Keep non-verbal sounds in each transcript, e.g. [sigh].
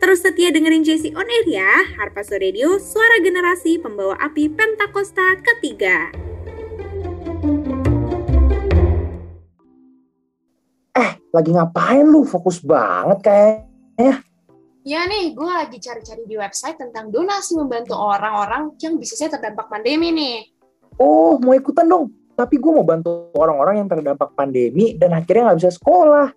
Terus setia dengerin JC On Air ya, Harpaso Radio, suara generasi pembawa api Pentakosta ketiga. Eh, lagi ngapain lu? Fokus banget kayaknya. Ya nih, gue lagi cari-cari di website tentang donasi membantu orang-orang yang bisnisnya terdampak pandemi nih. Oh, mau ikutan dong. Tapi gue mau bantu orang-orang yang terdampak pandemi dan akhirnya nggak bisa sekolah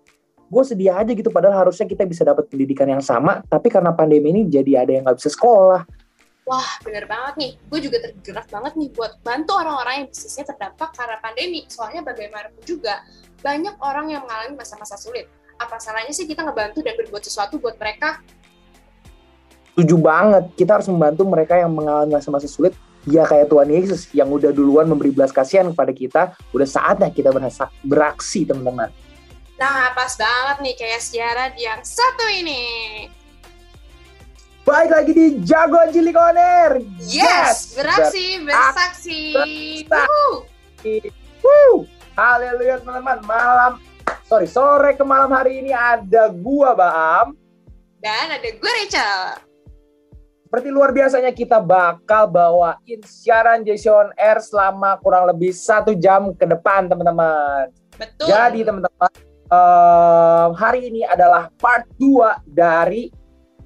gue sedia aja gitu padahal harusnya kita bisa dapat pendidikan yang sama tapi karena pandemi ini jadi ada yang nggak bisa sekolah Wah, bener banget nih. Gue juga tergerak banget nih buat bantu orang-orang yang bisnisnya terdampak karena pandemi. Soalnya bagaimanapun juga, banyak orang yang mengalami masa-masa sulit. Apa salahnya sih kita ngebantu dan berbuat sesuatu buat mereka? Setuju banget. Kita harus membantu mereka yang mengalami masa-masa sulit. Ya kayak Tuhan Yesus yang udah duluan memberi belas kasihan kepada kita. Udah saatnya kita beraksi, teman-teman. Nah, pas banget nih kayak siaran yang satu ini. Baik lagi di Jagoan Cilik On Air. Yes, yes. beraksi, bersaksi. Woo. Haleluya teman-teman. Malam, sorry, sore ke malam hari ini ada gua Baam. Dan ada gue Rachel. Seperti luar biasanya kita bakal bawain siaran Jason Air selama kurang lebih satu jam ke depan teman-teman. Betul. Jadi teman-teman uh, hari ini adalah part 2 dari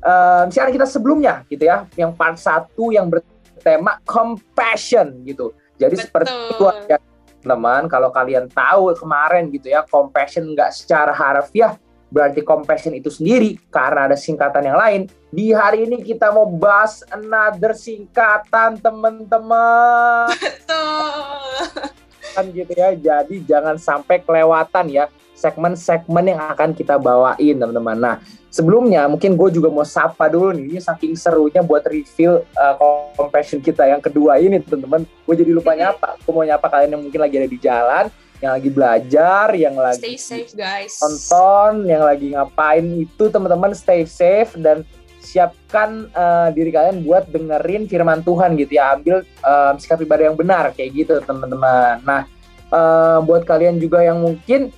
uh, siaran kita sebelumnya gitu ya, yang part 1 yang bertema compassion gitu. Jadi Betul. seperti itu ya teman, kalau kalian tahu kemarin gitu ya, compassion nggak secara harfiah berarti compassion itu sendiri karena ada singkatan yang lain. Di hari ini kita mau bahas another singkatan teman-teman. Betul. Kan gitu ya. Jadi jangan sampai kelewatan ya segmen-segmen yang akan kita bawain teman-teman. Nah sebelumnya mungkin gue juga mau sapa dulu nih, ini saking serunya buat reveal uh, compassion kita yang kedua ini teman-teman. Gue jadi lupa nyapa, gue mau nyapa kalian yang mungkin lagi ada di jalan, yang lagi belajar, yang lagi stay safe guys, nonton, yang lagi ngapain itu teman-teman stay safe dan siapkan uh, diri kalian buat dengerin firman Tuhan gitu ya, ambil uh, sikap ibadah yang benar kayak gitu teman-teman. Nah uh, buat kalian juga yang mungkin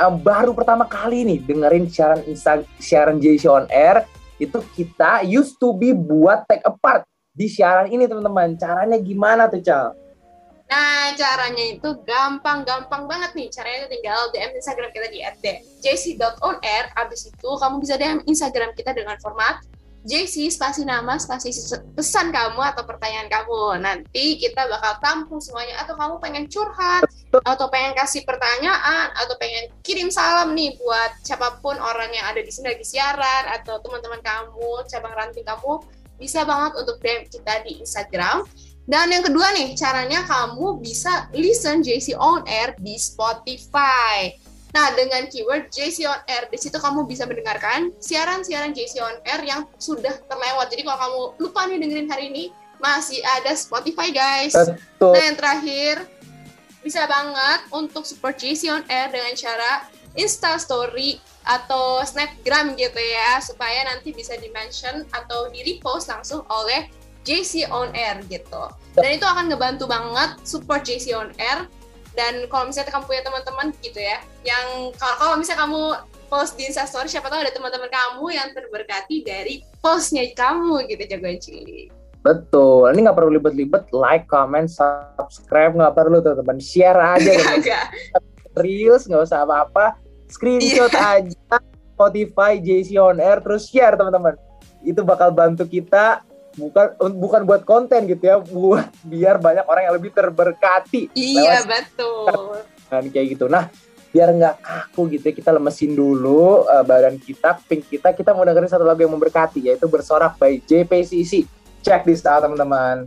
uh, baru pertama kali nih dengerin siaran Insta siaran JC on Air itu kita used to be buat take apart di siaran ini teman-teman. Caranya gimana tuh, Cal? Nah, caranya itu gampang-gampang banget nih. Caranya tinggal DM Instagram kita di @jc.onair. Abis itu kamu bisa DM Instagram kita dengan format JC spasi nama spasi pesan kamu atau pertanyaan kamu. Nanti kita bakal tampung semuanya. Atau kamu pengen curhat atau pengen kasih pertanyaan atau pengen kirim salam nih buat siapa pun orang yang ada di sini lagi siaran atau teman-teman kamu cabang ranting kamu bisa banget untuk DM kita di Instagram. Dan yang kedua nih caranya kamu bisa listen JC on air di Spotify Nah, dengan keyword JC on Air, di situ kamu bisa mendengarkan siaran-siaran JC on Air yang sudah terlewat. Jadi kalau kamu lupa nih dengerin hari ini, masih ada Spotify, guys. Betul. Nah, yang terakhir, bisa banget untuk support JC on Air dengan cara Insta Story atau Snapgram gitu ya, supaya nanti bisa di-mention atau di-repost langsung oleh JC on Air gitu. Dan itu akan ngebantu banget support JC on Air dan kalau misalnya kamu punya teman-teman gitu ya yang kalau, kalau misalnya kamu post di instastory siapa tahu ada teman-teman kamu yang terberkati dari postnya kamu gitu jagoan cilik Betul, ini nggak perlu libet-libet, like, comment, subscribe, nggak perlu teman-teman, share aja. Gak, Reels, nggak usah apa-apa, screenshot yeah. aja, Spotify, JC On Air, terus share teman-teman. Itu bakal bantu kita bukan bukan buat konten gitu ya buat biar banyak orang yang lebih terberkati. Iya betul. dan kayak gitu. Nah biar nggak kaku gitu ya kita lemesin dulu uh, badan kita pink kita kita mau dengerin satu lagu yang memberkati yaitu bersorak by JPCC check this out teman-teman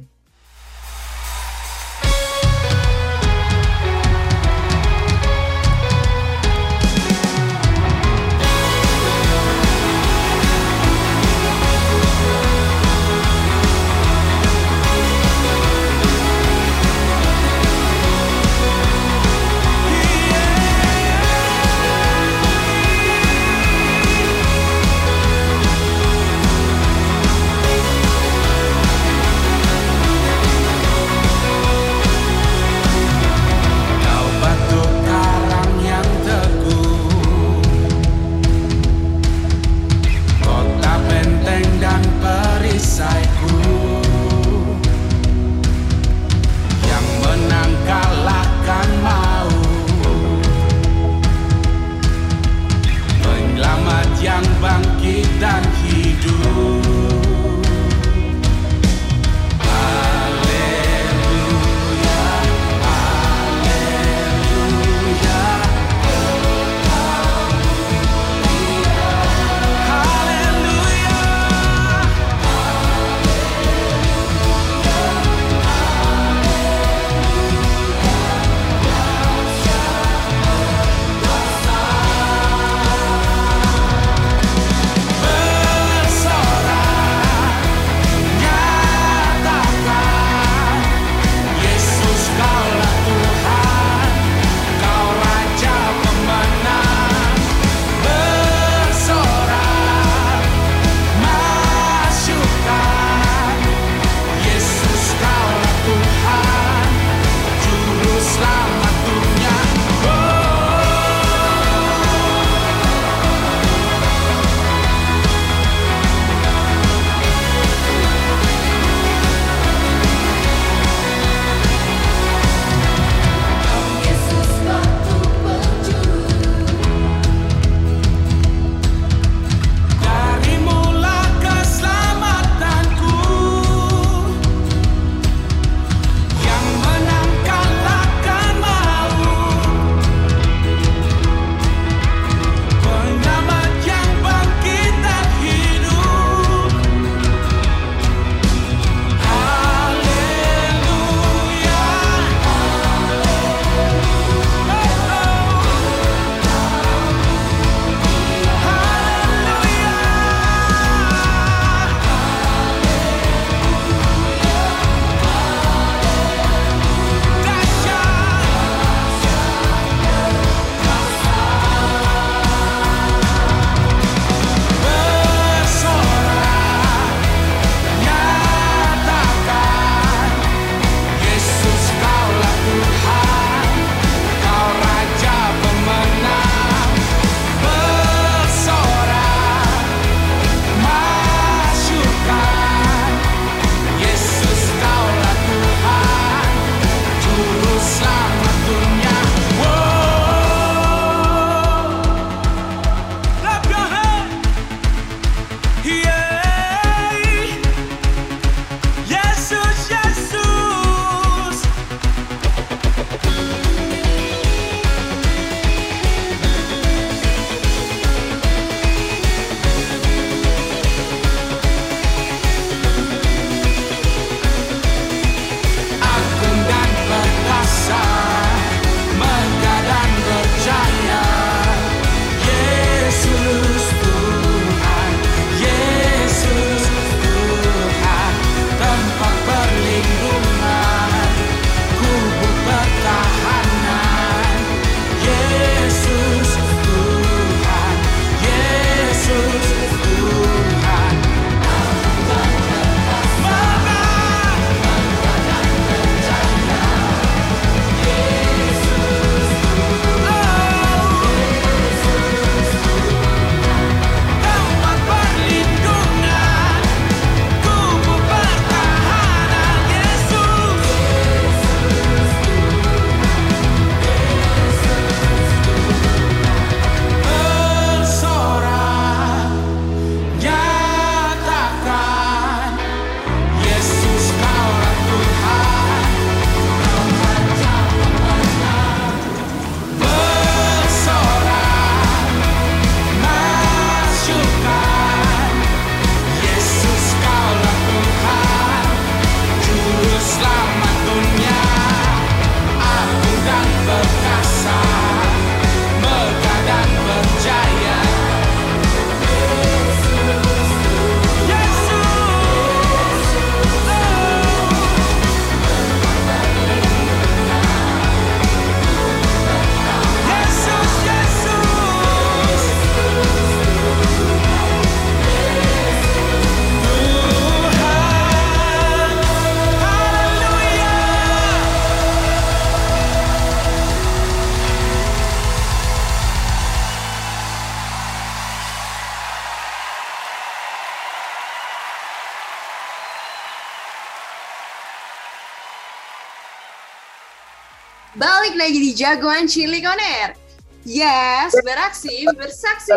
Balik lagi di Jagoan Cilik On Air. Yes, beraksi, bersaksi.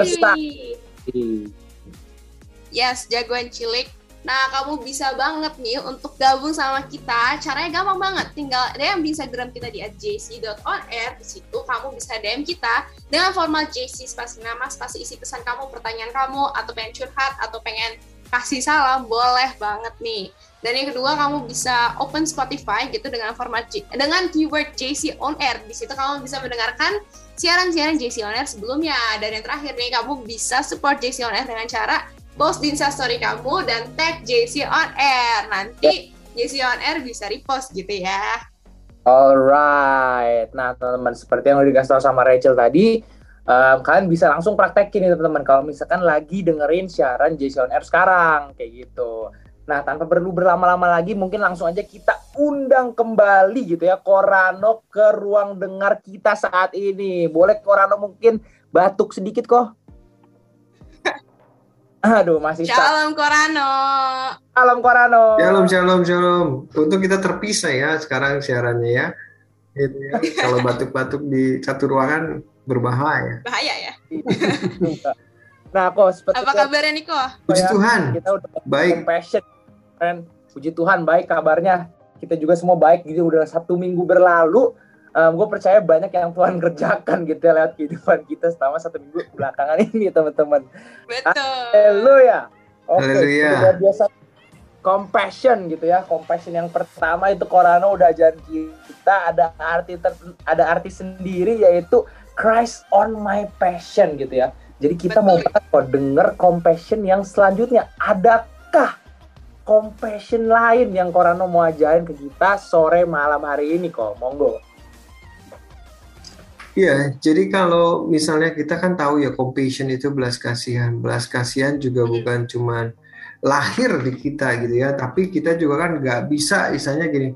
Yes, Jagoan Cilik. Nah, kamu bisa banget nih untuk gabung sama kita. Caranya gampang banget. Tinggal DM di Instagram kita di @jc.onair. Di situ kamu bisa DM kita dengan format JC spasi nama, spasi isi pesan kamu, pertanyaan kamu, atau pengen curhat, atau pengen kasih salam, boleh banget nih. Dan yang kedua, kamu bisa open Spotify gitu dengan format dengan keyword JC on air. Di situ kamu bisa mendengarkan siaran-siaran JC on air sebelumnya. Dan yang terakhir nih, kamu bisa support JC on air dengan cara post di Instastory kamu dan tag JC on air. Nanti JC on air bisa repost gitu ya. Alright. Nah, teman-teman, seperti yang udah dikasih tahu sama Rachel tadi, um, kalian bisa langsung praktekin nih teman-teman kalau misalkan lagi dengerin siaran JC on air sekarang kayak gitu. Nah, tanpa perlu berlama-lama lagi, mungkin langsung aja kita undang kembali gitu ya Korano ke ruang dengar kita saat ini. Boleh Korano mungkin batuk sedikit kok? [laughs] Aduh, masih Shalom Korano. Shalom Korano. Shalom, shalom, shalom. Untuk kita terpisah ya sekarang siarannya ya. Gitu ya. [laughs] Kalau batuk-batuk di satu ruangan berbahaya. Bahaya ya. [laughs] nah, kok seperti Apa kabarnya Niko? Puji ya, Tuhan. Kita udah baik. Passion keren. Puji Tuhan baik kabarnya. Kita juga semua baik gitu udah satu minggu berlalu. Um, gue percaya banyak yang Tuhan [laughs] kerjakan gitu ya lewat kehidupan kita selama satu minggu belakangan ini teman-teman. Betul. Haleluya. Oke okay, biasa. Compassion gitu ya compassion yang pertama itu Korano udah ajaran kita ada arti ter, ada arti sendiri yaitu Christ on my passion gitu ya. Jadi kita Betul. mau kok denger compassion yang selanjutnya. Adakah compassion lain yang Korano mau ajarin ke kita sore malam hari ini kok monggo Iya, jadi kalau misalnya kita kan tahu ya compassion itu belas kasihan. Belas kasihan juga hmm. bukan cuma lahir di kita gitu ya, tapi kita juga kan nggak bisa misalnya gini,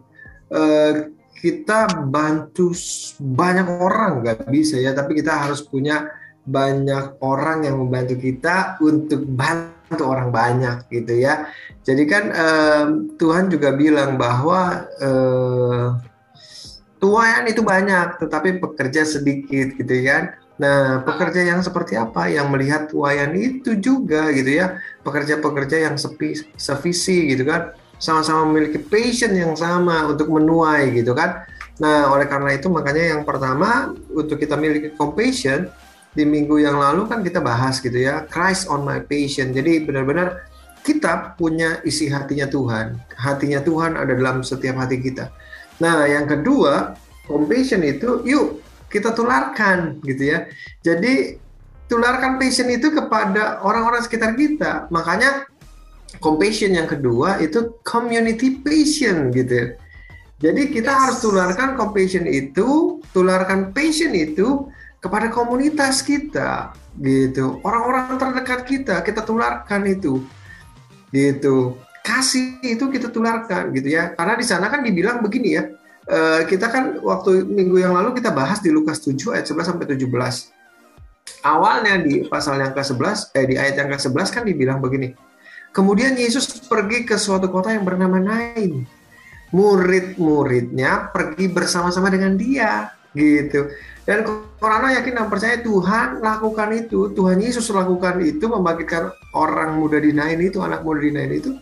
uh, kita bantu banyak orang nggak bisa ya, tapi kita harus punya banyak orang yang membantu kita untuk bantu orang banyak gitu ya. Jadi kan uh, Tuhan juga bilang bahwa uh, tuayan itu banyak, tetapi pekerja sedikit gitu kan. Nah, pekerja yang seperti apa yang melihat tuayan itu juga gitu ya, pekerja-pekerja yang sepi, sevisi gitu kan, sama-sama memiliki passion yang sama untuk menuai gitu kan. Nah, oleh karena itu makanya yang pertama untuk kita miliki compassion di minggu yang lalu kan kita bahas gitu ya, Christ on my passion. Jadi benar-benar kita punya isi hatinya Tuhan. Hatinya Tuhan ada dalam setiap hati kita. Nah, yang kedua, compassion itu yuk kita tularkan gitu ya. Jadi tularkan passion itu kepada orang-orang sekitar kita. Makanya compassion yang kedua itu community passion gitu. Jadi kita yes. harus tularkan compassion itu, tularkan passion itu kepada komunitas kita gitu. Orang-orang terdekat kita kita tularkan itu gitu. Kasih itu kita tularkan gitu ya. Karena di sana kan dibilang begini ya uh, kita kan waktu minggu yang lalu kita bahas di Lukas 7 ayat 11 sampai 17 awalnya di pasal yang ke-11 eh di ayat yang ke-11 kan dibilang begini kemudian Yesus pergi ke suatu kota yang bernama Nain. Murid-muridnya pergi bersama-sama dengan dia gitu dan Korano yakin dan percaya Tuhan lakukan itu, Tuhan Yesus lakukan itu, membangkitkan orang muda di Nain itu, anak muda di Nain itu.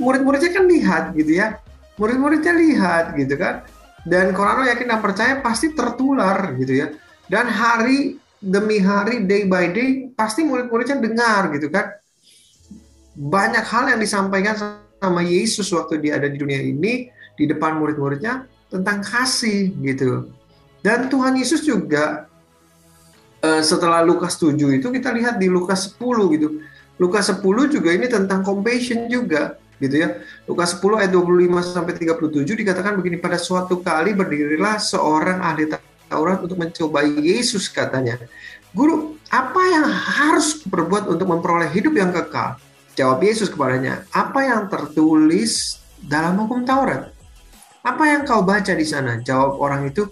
Murid-muridnya kan lihat gitu ya, murid-muridnya lihat gitu kan. Dan Korano yakin dan percaya pasti tertular gitu ya. Dan hari demi hari, day by day, pasti murid-muridnya dengar gitu kan. Banyak hal yang disampaikan sama Yesus waktu dia ada di dunia ini, di depan murid-muridnya, tentang kasih gitu dan Tuhan Yesus juga uh, setelah Lukas 7 itu kita lihat di Lukas 10 gitu. Lukas 10 juga ini tentang compassion juga gitu ya. Lukas 10 ayat 25 sampai 37 dikatakan begini pada suatu kali berdirilah seorang ahli Taurat untuk mencobai Yesus katanya. Guru, apa yang harus berbuat untuk memperoleh hidup yang kekal? Jawab Yesus kepadanya, apa yang tertulis dalam hukum Taurat? Apa yang kau baca di sana? Jawab orang itu,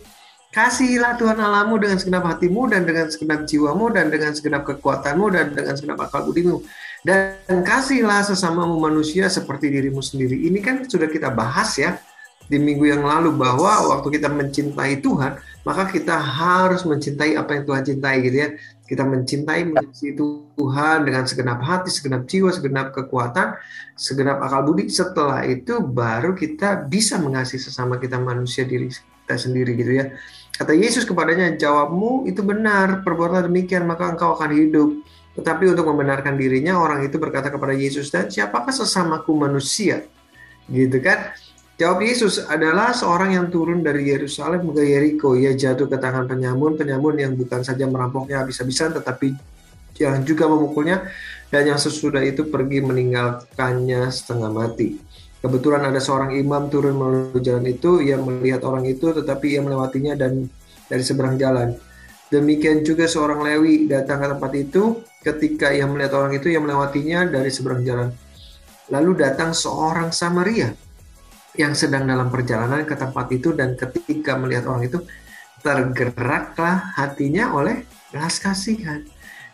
Kasihilah Tuhan Allahmu dengan segenap hatimu dan dengan segenap jiwamu dan dengan segenap kekuatanmu dan dengan segenap akal budimu. Dan kasihlah sesamamu manusia seperti dirimu sendiri. Ini kan sudah kita bahas ya di minggu yang lalu bahwa waktu kita mencintai Tuhan, maka kita harus mencintai apa yang Tuhan cintai gitu ya. Kita mencintai mengasihi Tuhan dengan segenap hati, segenap jiwa, segenap kekuatan, segenap akal budi. Setelah itu baru kita bisa mengasihi sesama kita manusia diri kita sendiri gitu ya. Kata Yesus kepadanya, jawabmu itu benar, perbuatlah demikian maka engkau akan hidup. Tetapi untuk membenarkan dirinya, orang itu berkata kepada Yesus, dan siapakah sesamaku manusia? Gitu kan? Jawab Yesus adalah seorang yang turun dari Yerusalem ke Yeriko. Ia jatuh ke tangan penyamun, penyamun yang bukan saja merampoknya habis-habisan, tetapi yang juga memukulnya, dan yang sesudah itu pergi meninggalkannya setengah mati. Kebetulan ada seorang imam turun melalui jalan itu, ia melihat orang itu, tetapi ia melewatinya dan dari seberang jalan. Demikian juga seorang Lewi datang ke tempat itu, ketika ia melihat orang itu, ia melewatinya dari seberang jalan. Lalu datang seorang Samaria yang sedang dalam perjalanan ke tempat itu dan ketika melihat orang itu tergeraklah hatinya oleh belas kasihan.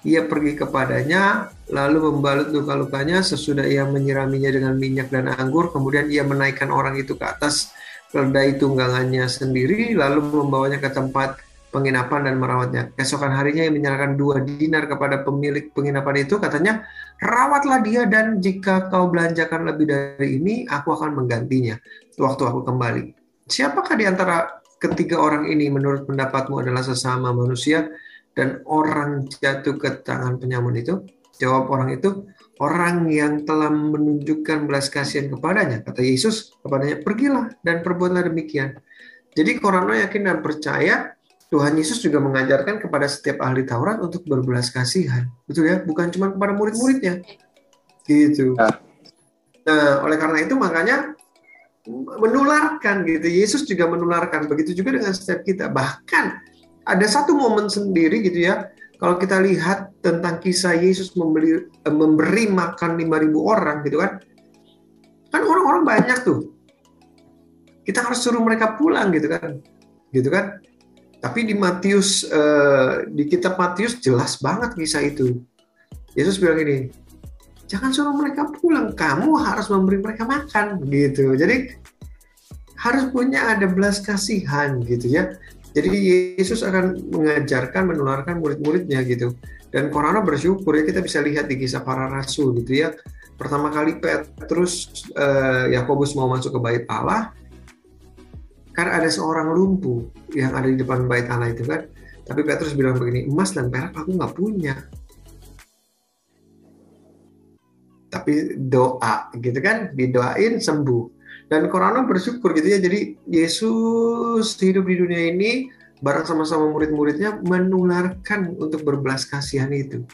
Ia pergi kepadanya lalu membalut luka-lukanya sesudah ia menyiraminya dengan minyak dan anggur kemudian ia menaikkan orang itu ke atas keledai tunggangannya sendiri lalu membawanya ke tempat penginapan dan merawatnya. Keesokan harinya ia menyerahkan dua dinar kepada pemilik penginapan itu katanya rawatlah dia dan jika kau belanjakan lebih dari ini, aku akan menggantinya waktu aku kembali. Siapakah di antara ketiga orang ini menurut pendapatmu adalah sesama manusia dan orang jatuh ke tangan penyamun itu? Jawab orang itu, orang yang telah menunjukkan belas kasihan kepadanya. Kata Yesus kepadanya, pergilah dan perbuatlah demikian. Jadi Korano yakin dan percaya Tuhan Yesus juga mengajarkan kepada setiap ahli Taurat untuk berbelas kasihan. Betul ya? Bukan cuma kepada murid-muridnya. Gitu. Ya. Nah, oleh karena itu makanya menularkan gitu. Yesus juga menularkan. Begitu juga dengan setiap kita. Bahkan ada satu momen sendiri gitu ya. Kalau kita lihat tentang kisah Yesus membeli, eh, memberi makan 5.000 orang gitu kan. Kan orang-orang banyak tuh. Kita harus suruh mereka pulang gitu kan. Gitu kan tapi di Matius uh, di kitab Matius jelas banget kisah itu. Yesus bilang ini, jangan suruh mereka pulang, kamu harus memberi mereka makan gitu. Jadi harus punya ada belas kasihan gitu ya. Jadi Yesus akan mengajarkan, menularkan murid-muridnya gitu. Dan Korana bersyukur ya kita bisa lihat di kisah para rasul gitu ya. Pertama kali Petrus, uh, Yakobus mau masuk ke bait Allah, karena ada seorang lumpuh yang ada di depan bait Allah itu kan. Tapi Petrus bilang begini, emas dan perak aku nggak punya. Tapi doa gitu kan, didoain sembuh. Dan Korano bersyukur gitu ya. Jadi Yesus hidup di dunia ini bareng sama-sama murid-muridnya menularkan untuk berbelas kasihan itu.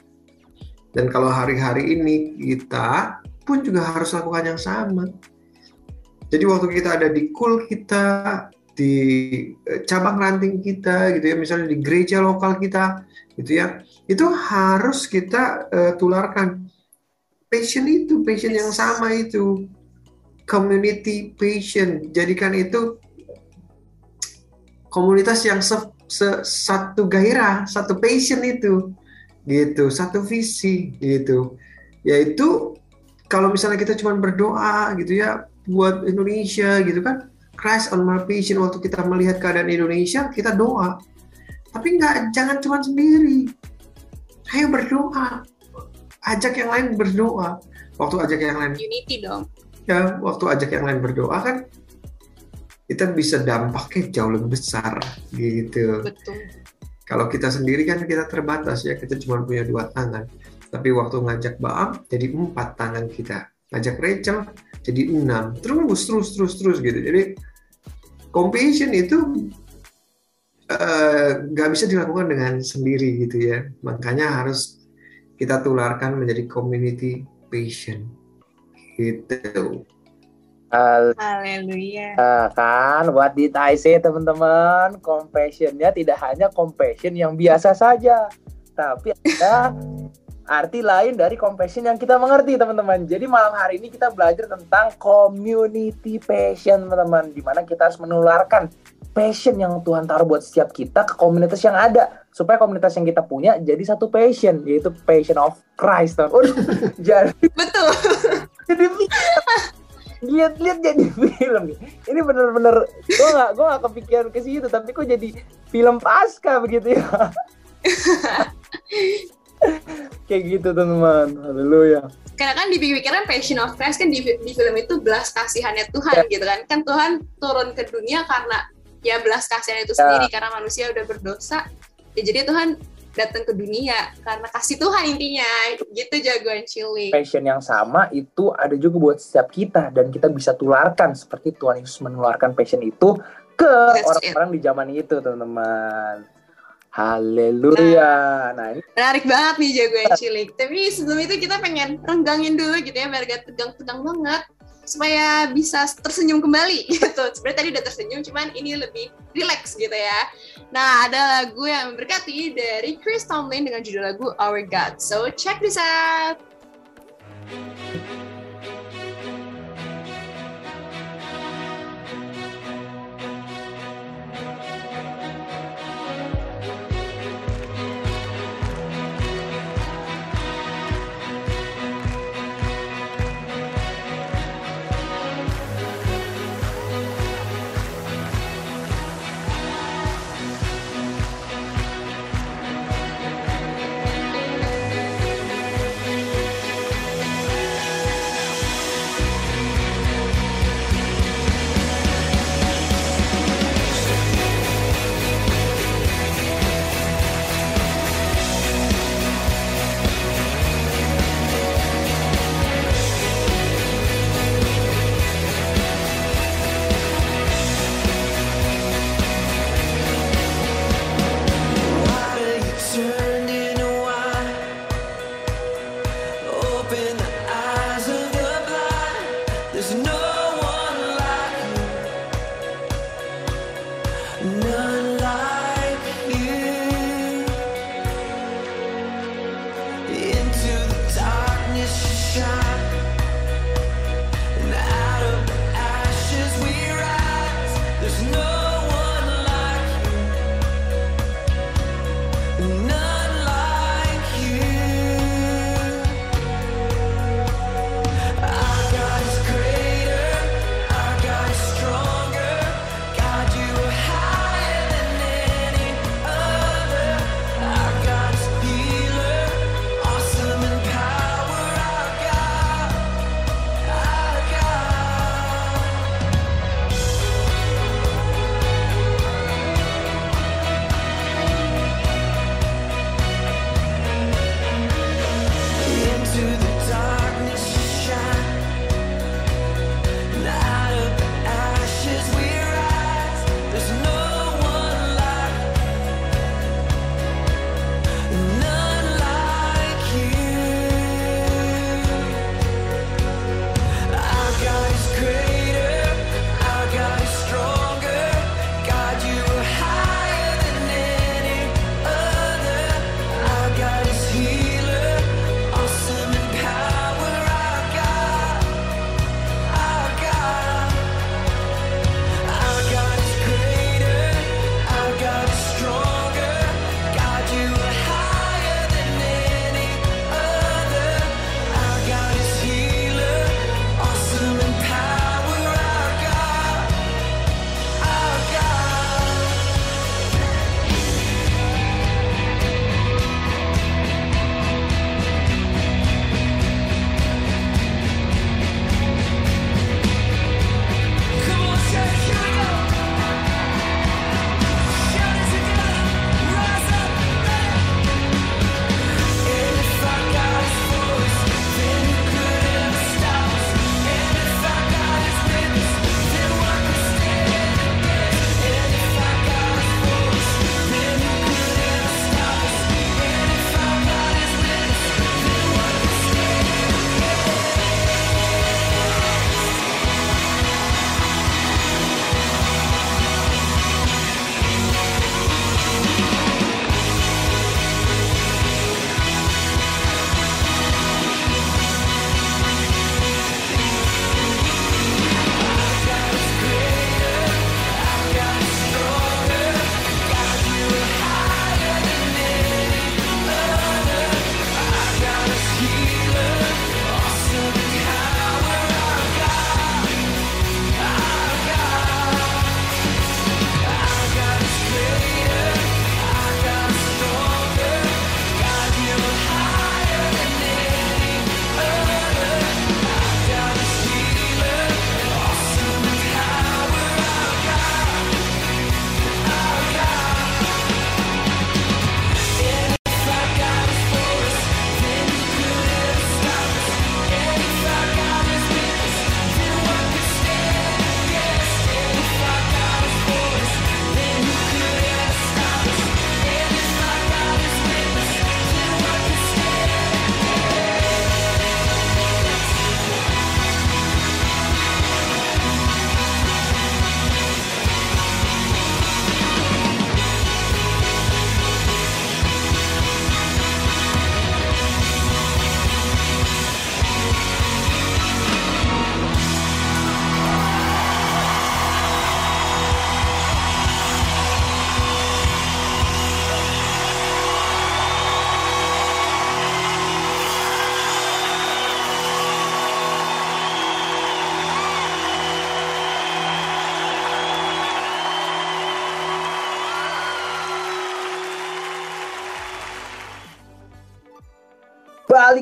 Dan kalau hari-hari ini kita pun juga harus lakukan yang sama. Jadi waktu kita ada di kul kita, di eh, cabang ranting kita gitu ya, misalnya di gereja lokal kita gitu ya, itu harus kita uh, tularkan passion itu, passion yang sama itu, community passion. Jadikan itu komunitas yang se, se, satu gairah, satu passion itu, gitu, satu visi gitu. Yaitu kalau misalnya kita cuma berdoa gitu ya, buat Indonesia gitu kan Christ on my vision waktu kita melihat keadaan Indonesia kita doa. Tapi nggak jangan cuma sendiri. Ayo berdoa. Ajak yang lain berdoa. Waktu ajak yang lain. Unity dong ya waktu ajak yang lain berdoa kan kita bisa dampaknya jauh lebih besar gitu. Betul. Kalau kita sendiri kan kita terbatas ya kita cuma punya dua tangan. Tapi waktu ngajak Baam jadi empat tangan kita. Ngajak Rachel jadi enam. Terus terus terus terus gitu. Jadi compassion itu eh, nggak uh, bisa dilakukan dengan sendiri gitu ya. Makanya harus kita tularkan menjadi community patient gitu Haleluya. Uh, kan buat di TIC teman-teman, compassionnya tidak hanya compassion yang biasa saja, tapi ada arti lain dari compassion yang kita mengerti teman-teman. Jadi malam hari ini kita belajar tentang community passion teman-teman. Di mana kita harus menularkan passion yang Tuhan taruh buat setiap kita ke komunitas yang ada supaya komunitas yang kita punya jadi satu passion yaitu passion of Christ. Teman. [laughs] jadi betul. [laughs] jadi lihat-lihat jadi [laughs] film. Ini bener-bener gue nggak gue nggak kepikiran ke situ, tapi kok jadi film pasca begitu ya. Kayak gitu teman-teman. Haleluya. Karena kan dipikirkan Passion of Christ kan di, di film itu belas kasihannya Tuhan gitu kan. Kan Tuhan turun ke dunia karena ya belas kasihan itu Ya. sendiri karena manusia udah berdosa. Ya jadi Tuhan datang ke dunia karena kasih Tuhan intinya. Gitu jagoan cilik. Passion yang sama itu ada juga buat setiap kita dan kita bisa tularkan seperti Tuhan Yesus menularkan passion itu ke orang-orang di zaman itu teman-teman. Haleluya. Nah ini Menarik banget nih jagoan cilik. Tapi sebelum itu kita pengen renggangin dulu gitu ya biar gak tegang-tegang banget supaya bisa tersenyum kembali [laughs] gitu. Sebenarnya tadi udah tersenyum, cuman ini lebih relax gitu ya. Nah, ada lagu yang memberkati dari Chris Tomlin dengan judul lagu Our God. So, check this out. Water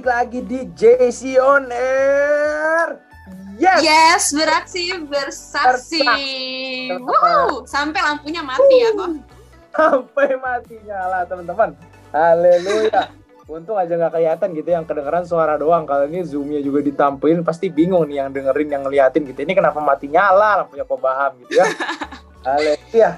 balik lagi di JC On Air. Yes. Yes, beraksi bersaksi. Wow, sampai lampunya mati ya kok. [laughs] Sampai mati nyala teman-teman. Haleluya. Untung aja nggak kelihatan gitu yang kedengeran suara doang. Kalau ini zoomnya juga ditampilin pasti bingung nih yang dengerin yang ngeliatin gitu. Ini kenapa mati nyala lampunya kok paham gitu ya. [laughs] Haleluya.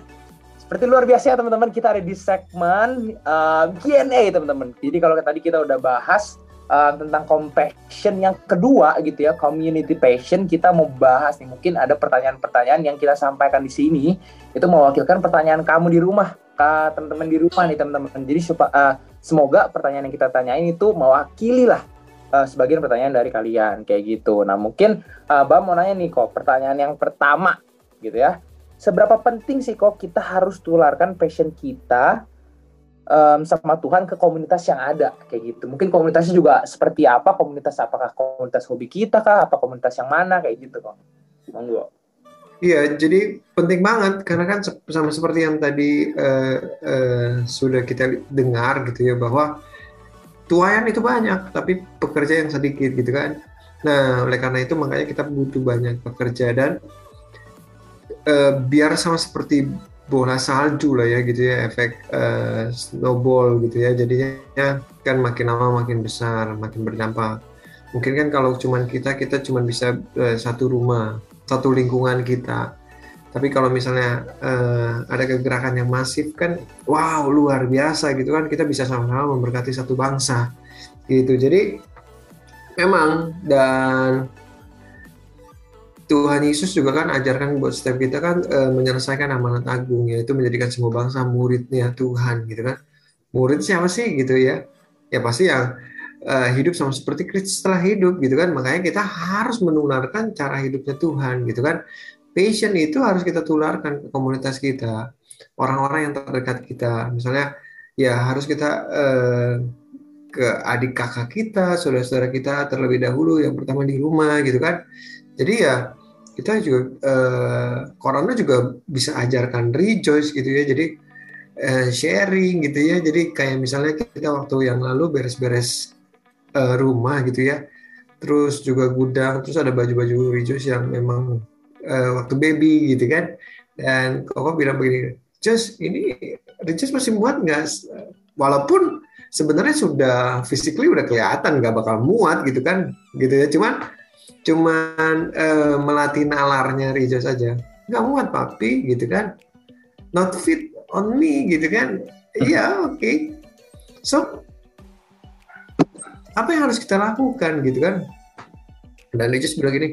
Seperti luar biasa ya teman-teman kita ada di segmen uh, Q&A teman-teman. Jadi kalau tadi kita udah bahas uh, tentang compassion yang kedua gitu ya, community passion, kita mau bahas nih mungkin ada pertanyaan-pertanyaan yang kita sampaikan di sini itu mewakilkan pertanyaan kamu di rumah, ke teman-teman di rumah nih teman-teman. Jadi supaya uh, semoga pertanyaan yang kita tanyain itu mewakili lah uh, sebagian pertanyaan dari kalian kayak gitu. Nah mungkin uh, mau nanya nih kok pertanyaan yang pertama gitu ya seberapa penting sih kok kita harus tularkan passion kita um, sama Tuhan ke komunitas yang ada kayak gitu. Mungkin komunitasnya juga seperti apa? Komunitas apakah komunitas hobi kita kah? Apa komunitas yang mana kayak gitu kok? Monggo. Iya, jadi penting banget karena kan sama seperti yang tadi uh, uh, sudah kita dengar gitu ya bahwa tuayan itu banyak tapi pekerja yang sedikit gitu kan. Nah, oleh karena itu makanya kita butuh banyak pekerja dan uh, biar sama seperti bola salju lah ya gitu ya efek uh, snowball gitu ya. Jadinya kan makin lama makin besar makin berdampak. Mungkin kan kalau cuman kita kita cuman bisa uh, satu rumah satu lingkungan kita. Tapi kalau misalnya uh, ada kegerakan yang masif kan wow luar biasa gitu kan. Kita bisa sama-sama memberkati satu bangsa gitu. Jadi memang dan Tuhan Yesus juga kan ajarkan buat setiap kita kan e, menyelesaikan amanat agung yaitu menjadikan semua bangsa muridnya Tuhan gitu kan. Murid siapa sih gitu ya? Ya pasti yang e, hidup sama seperti Kristus setelah hidup gitu kan. Makanya kita harus menularkan cara hidupnya Tuhan gitu kan. Passion itu harus kita tularkan ke komunitas kita, orang-orang yang terdekat kita. Misalnya ya harus kita e, ke adik kakak kita, saudara-saudara kita terlebih dahulu yang pertama di rumah gitu kan jadi ya kita juga uh, corona juga bisa ajarkan rejoice gitu ya. Jadi uh, sharing gitu ya. Jadi kayak misalnya kita waktu yang lalu beres-beres uh, rumah gitu ya. Terus juga gudang terus ada baju-baju rejoice yang memang uh, waktu baby gitu kan. Dan koko bilang begini just ini rejoice masih muat nggak? Walaupun sebenarnya sudah physically udah kelihatan nggak bakal muat gitu kan gitu ya. Cuman cuman uh, melatih nalarnya Riza saja nggak muat papi gitu kan not fit on me gitu kan iya oke okay. so apa yang harus kita lakukan gitu kan dan Riza bilang gini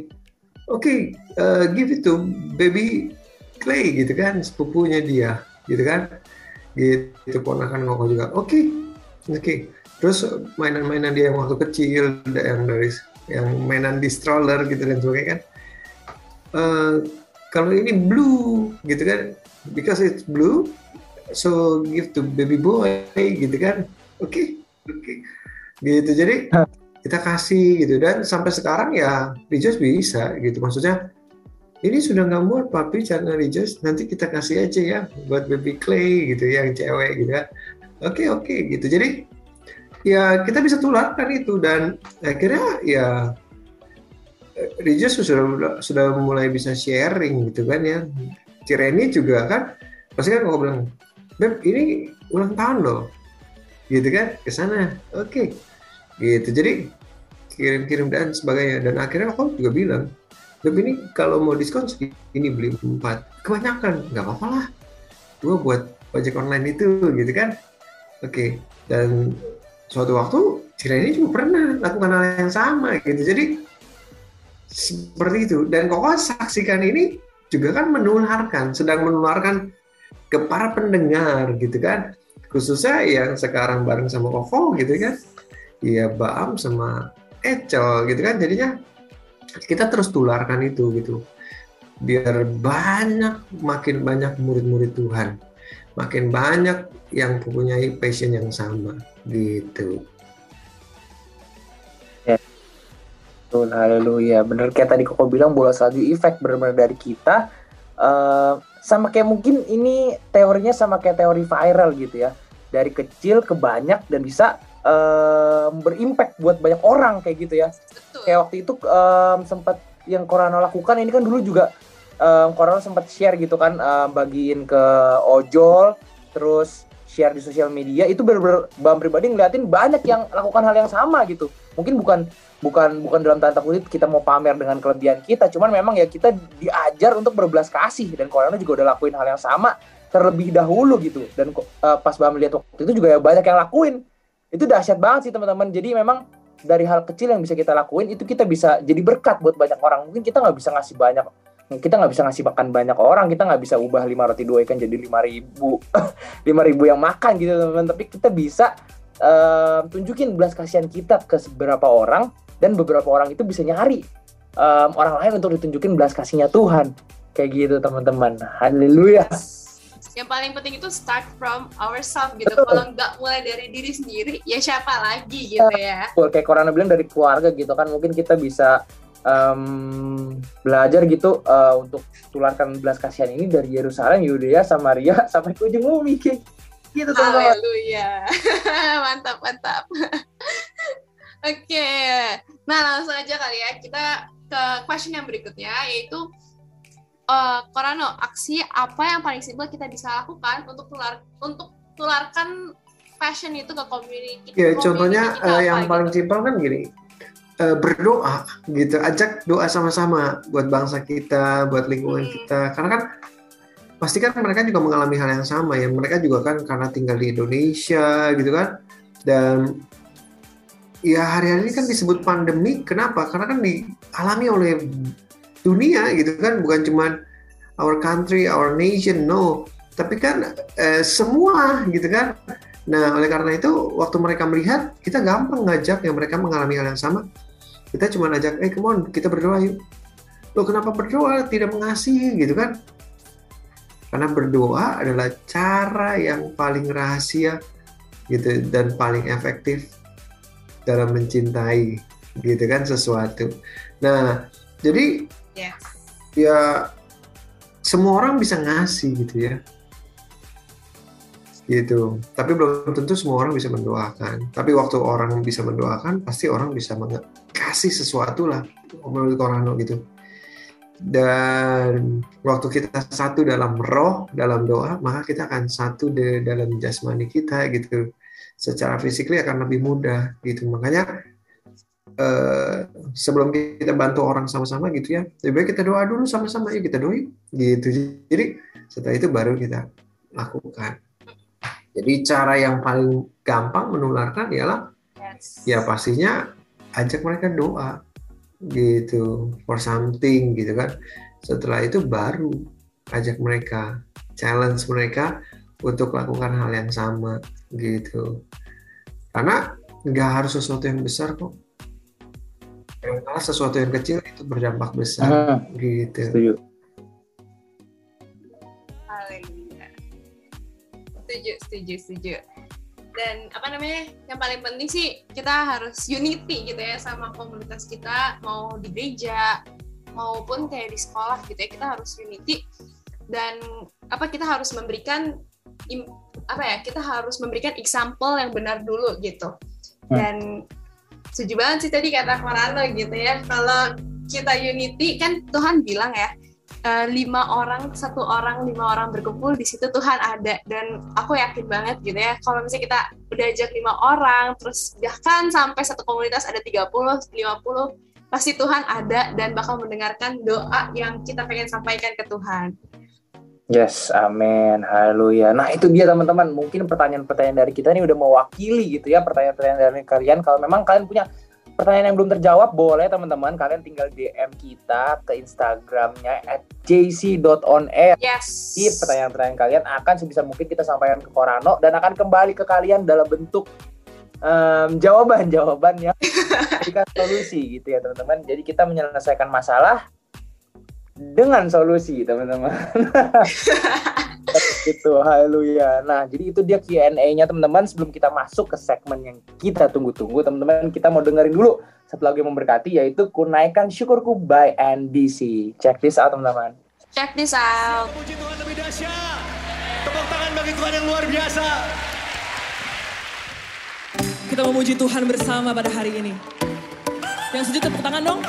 oke okay, uh, give it to baby Clay gitu kan sepupunya dia gitu kan gitu ponakan ngokok juga oke okay. oke okay. terus mainan-mainan dia yang waktu kecil yang dari yang mainan di stroller gitu dan sebagainya kan. Uh, kalau ini blue gitu kan because it's blue so give to baby boy gitu kan. Oke okay, oke. Okay. gitu jadi kita kasih gitu. Dan sampai sekarang ya Rijos bisa gitu. Maksudnya ini sudah nggak muat papi channel Rijos nanti kita kasih aja ya buat baby clay gitu ya, yang cewek gitu kan. Oke okay, oke okay, gitu. Jadi ya kita bisa tularkan itu dan akhirnya ya Regis sudah sudah mulai bisa sharing gitu kan ya. Cireni juga kan pasti kan kalau bilang Beb ini ulang tahun loh. Gitu kan ke sana. Oke. Okay. gitu. Jadi kirim-kirim dan sebagainya. Dan akhirnya aku juga bilang Beb ini kalau mau diskon ini beli empat. Kebanyakan nggak apa-apa lah. Gue buat ojek online itu gitu kan. Oke. Okay. dan suatu waktu Cireni juga pernah lakukan hal yang sama gitu. Jadi seperti itu. Dan koko saksikan ini juga kan menularkan sedang menularkan ke para pendengar gitu kan. Khususnya yang sekarang bareng sama koko gitu kan. Iya Baam sama Ecel gitu kan. Jadinya kita terus tularkan itu gitu. Biar banyak makin banyak murid-murid Tuhan. Makin banyak yang mempunyai passion yang sama gitu. Ya. Betul, haleluya. Bener kayak tadi Koko bilang bola salju efek benar-benar dari kita. Uh, sama kayak mungkin ini teorinya sama kayak teori viral gitu ya. Dari kecil ke banyak dan bisa em, berimpact buat banyak orang kayak gitu ya Betul. kayak waktu itu em, sempat yang Corona lakukan ini kan dulu juga em, Corona sempat share gitu kan em, bagiin ke ojol terus share di sosial media itu bener-bener Bang pribadi ngeliatin banyak yang lakukan hal yang sama gitu. Mungkin bukan bukan bukan dalam tanda kutip kita mau pamer dengan kelebihan kita cuman memang ya kita diajar untuk berbelas kasih dan Corona juga udah lakuin hal yang sama terlebih dahulu gitu. Dan eh, pas Bang lihat waktu itu juga ya banyak yang lakuin. Itu dahsyat banget sih teman-teman. Jadi memang dari hal kecil yang bisa kita lakuin itu kita bisa jadi berkat buat banyak orang. Mungkin kita nggak bisa ngasih banyak kita nggak bisa ngasih makan banyak orang kita nggak bisa ubah lima roti dua ikan jadi lima ribu [laughs] lima ribu yang makan gitu teman-teman tapi kita bisa eh, tunjukin belas kasihan kita ke beberapa orang dan beberapa orang itu bisa nyari em, orang lain untuk ditunjukin belas kasihnya Tuhan kayak gitu teman-teman haleluya Yang paling penting itu start from ourselves gitu. Betul. Kalau nggak mulai dari diri sendiri, ya siapa lagi gitu ya. Betul, kayak Corona bilang dari keluarga gitu kan mungkin kita bisa em, belajar gitu eh, untuk tularkan belas kasihan ini dari Yerusalem, Yudea, Samaria [laughs] sampai ke ujung bumi kayak gitu teman-teman. Haleluya. [laughs] mantap, mantap. [laughs] Oke. Nah, langsung aja kali ya kita ke question yang berikutnya yaitu eh Korano, aksi apa yang paling simpel kita bisa lakukan untuk tular untuk tularkan passion itu ke community Ya, community contohnya kita eh, apa yang paling gitu. simpel kan gini, eh, berdoa gitu, ajak doa sama-sama buat bangsa kita, buat lingkungan Hmm. kita, karena kan pasti kan mereka juga mengalami hal yang sama ya, mereka juga kan karena tinggal di Indonesia gitu kan, dan ya hari-hari ini kan disebut pandemi, kenapa? Karena kan dialami oleh dunia gitu kan, bukan cuman our country, our nation, no, tapi kan eh, semua gitu kan. Nah, oleh karena itu, waktu mereka melihat, kita gampang ngajak yang mereka mengalami hal yang sama. Kita cuma ajak, eh, come on, kita berdoa yuk. Loh, kenapa berdoa? Tidak mengasihi, gitu kan? Karena berdoa adalah cara yang paling rahasia, gitu, dan paling efektif dalam mencintai, gitu kan, sesuatu. Nah, jadi Yes. ya semua orang bisa ngasih gitu ya gitu tapi belum tentu semua orang bisa mendoakan tapi waktu orang bisa mendoakan pasti orang bisa kasih sesuatu lah menurut Korano gitu. Dan waktu kita satu dalam roh dalam doa maka kita akan satu di dalam jasmani kita gitu. Secara fisikly akan lebih mudah gitu. Makanya eh, sebelum kita bantu orang sama-sama gitu ya lebih baik kita doa dulu sama-sama. Ya kita doain gitu. Jadi setelah itu baru kita lakukan. Jadi cara yang paling gampang menularkan ialah Yes. ya pastinya ajak mereka doa gitu for something gitu kan. Setelah itu baru ajak mereka challenge mereka untuk lakukan hal yang sama gitu. Karena nggak harus sesuatu yang besar kok. Kadang sesuatu yang kecil itu berdampak besar gitu. Setuju. Setuju, setuju, setuju. Dan apa namanya? Yang paling penting sih kita harus unity gitu ya sama komunitas kita, mau di gereja maupun kayak di sekolah gitu ya. Kita harus unity dan apa kita harus memberikan im- apa ya? Kita harus memberikan example yang benar dulu gitu. Dan setuju banget sih tadi kata Korano gitu ya. Kalau kita unity kan Tuhan bilang ya eh, lima orang satu orang lima orang berkumpul di situ Tuhan ada dan aku yakin banget gitu ya kalau misalnya kita udah ajak lima orang terus bahkan sampai satu komunitas ada 30 50 pasti Tuhan ada dan bakal mendengarkan doa yang kita pengen sampaikan ke Tuhan Yes, amin, haleluya. Nah itu dia teman-teman, mungkin pertanyaan-pertanyaan dari kita ini udah mewakili gitu ya pertanyaan-pertanyaan dari kalian. Kalau memang kalian punya pertanyaan yang belum terjawab, boleh teman-teman kalian tinggal DM kita ke Instagramnya at jc.onair. yes Jadi pertanyaan-pertanyaan kalian akan sebisa mungkin kita sampaikan ke Korano dan akan kembali ke kalian dalam bentuk em, jawaban-jawaban yang memberikan solusi gitu ya teman-teman. Jadi kita menyelesaikan masalah dengan solusi teman-teman. [laughs] gitu, haleluya. Nah, jadi itu dia Q&A-nya teman-teman. Sebelum kita masuk ke segmen yang kita tunggu-tunggu, teman-teman, kita mau dengerin dulu satu lagu yang memberkati yaitu Kunaikan Syukurku by NDC. Check this out teman-teman. check this out Puji Tuhan lebih dahsyat. Tepuk tangan bagi Tuhan yang luar biasa. kita memuji Tuhan bersama pada hari ini. Yang setuju tepuk tangan dong.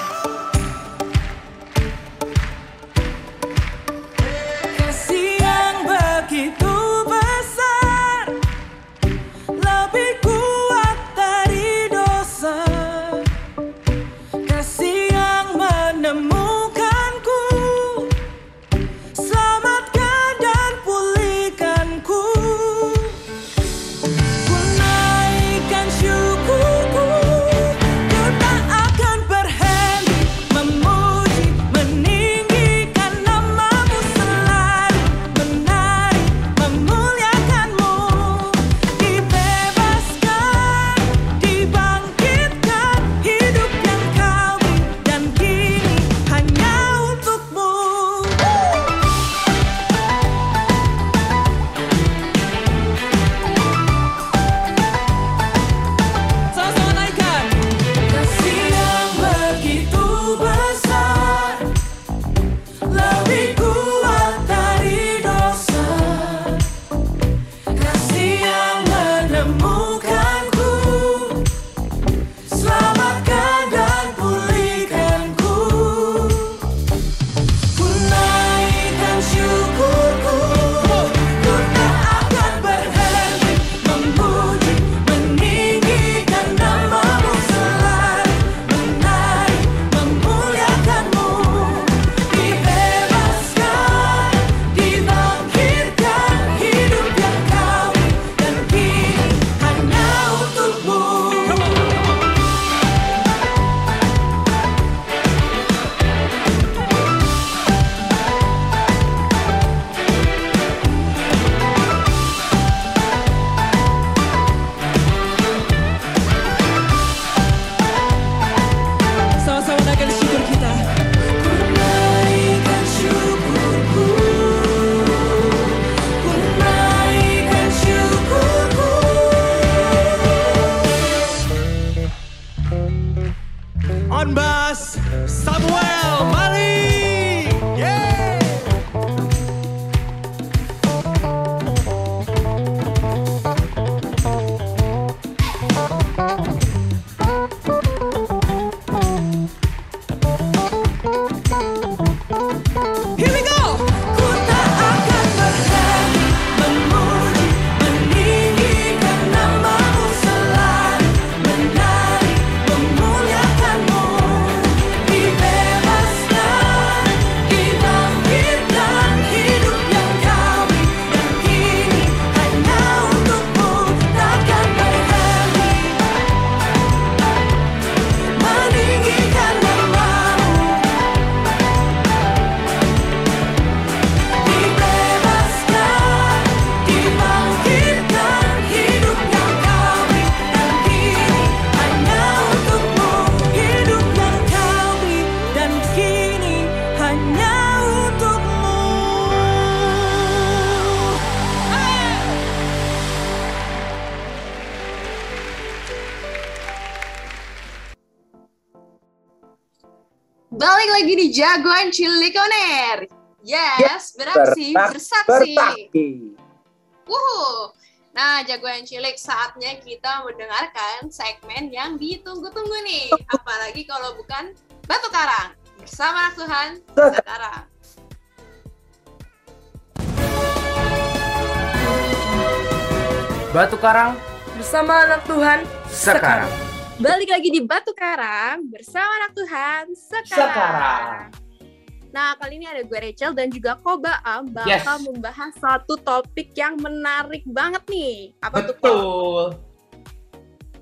Cilikoner. Yes, beraksi, bersaksi. Bertaksi. Wuhu. Nah, jagoan cilik saatnya kita mendengarkan segmen yang ditunggu-tunggu nih. Apalagi kalau bukan Batu Karang. Bersama Tuhan, sekarang. Batu Karang Bersama anak Tuhan sekarang. Balik lagi di Batu Karang bersama anak Tuhan sekarang. Sekarang. Nah, kali ini ada gue Rachel dan juga Koba Am bakal Yes. membahas satu topik yang menarik banget nih. Apa tuh? Betul.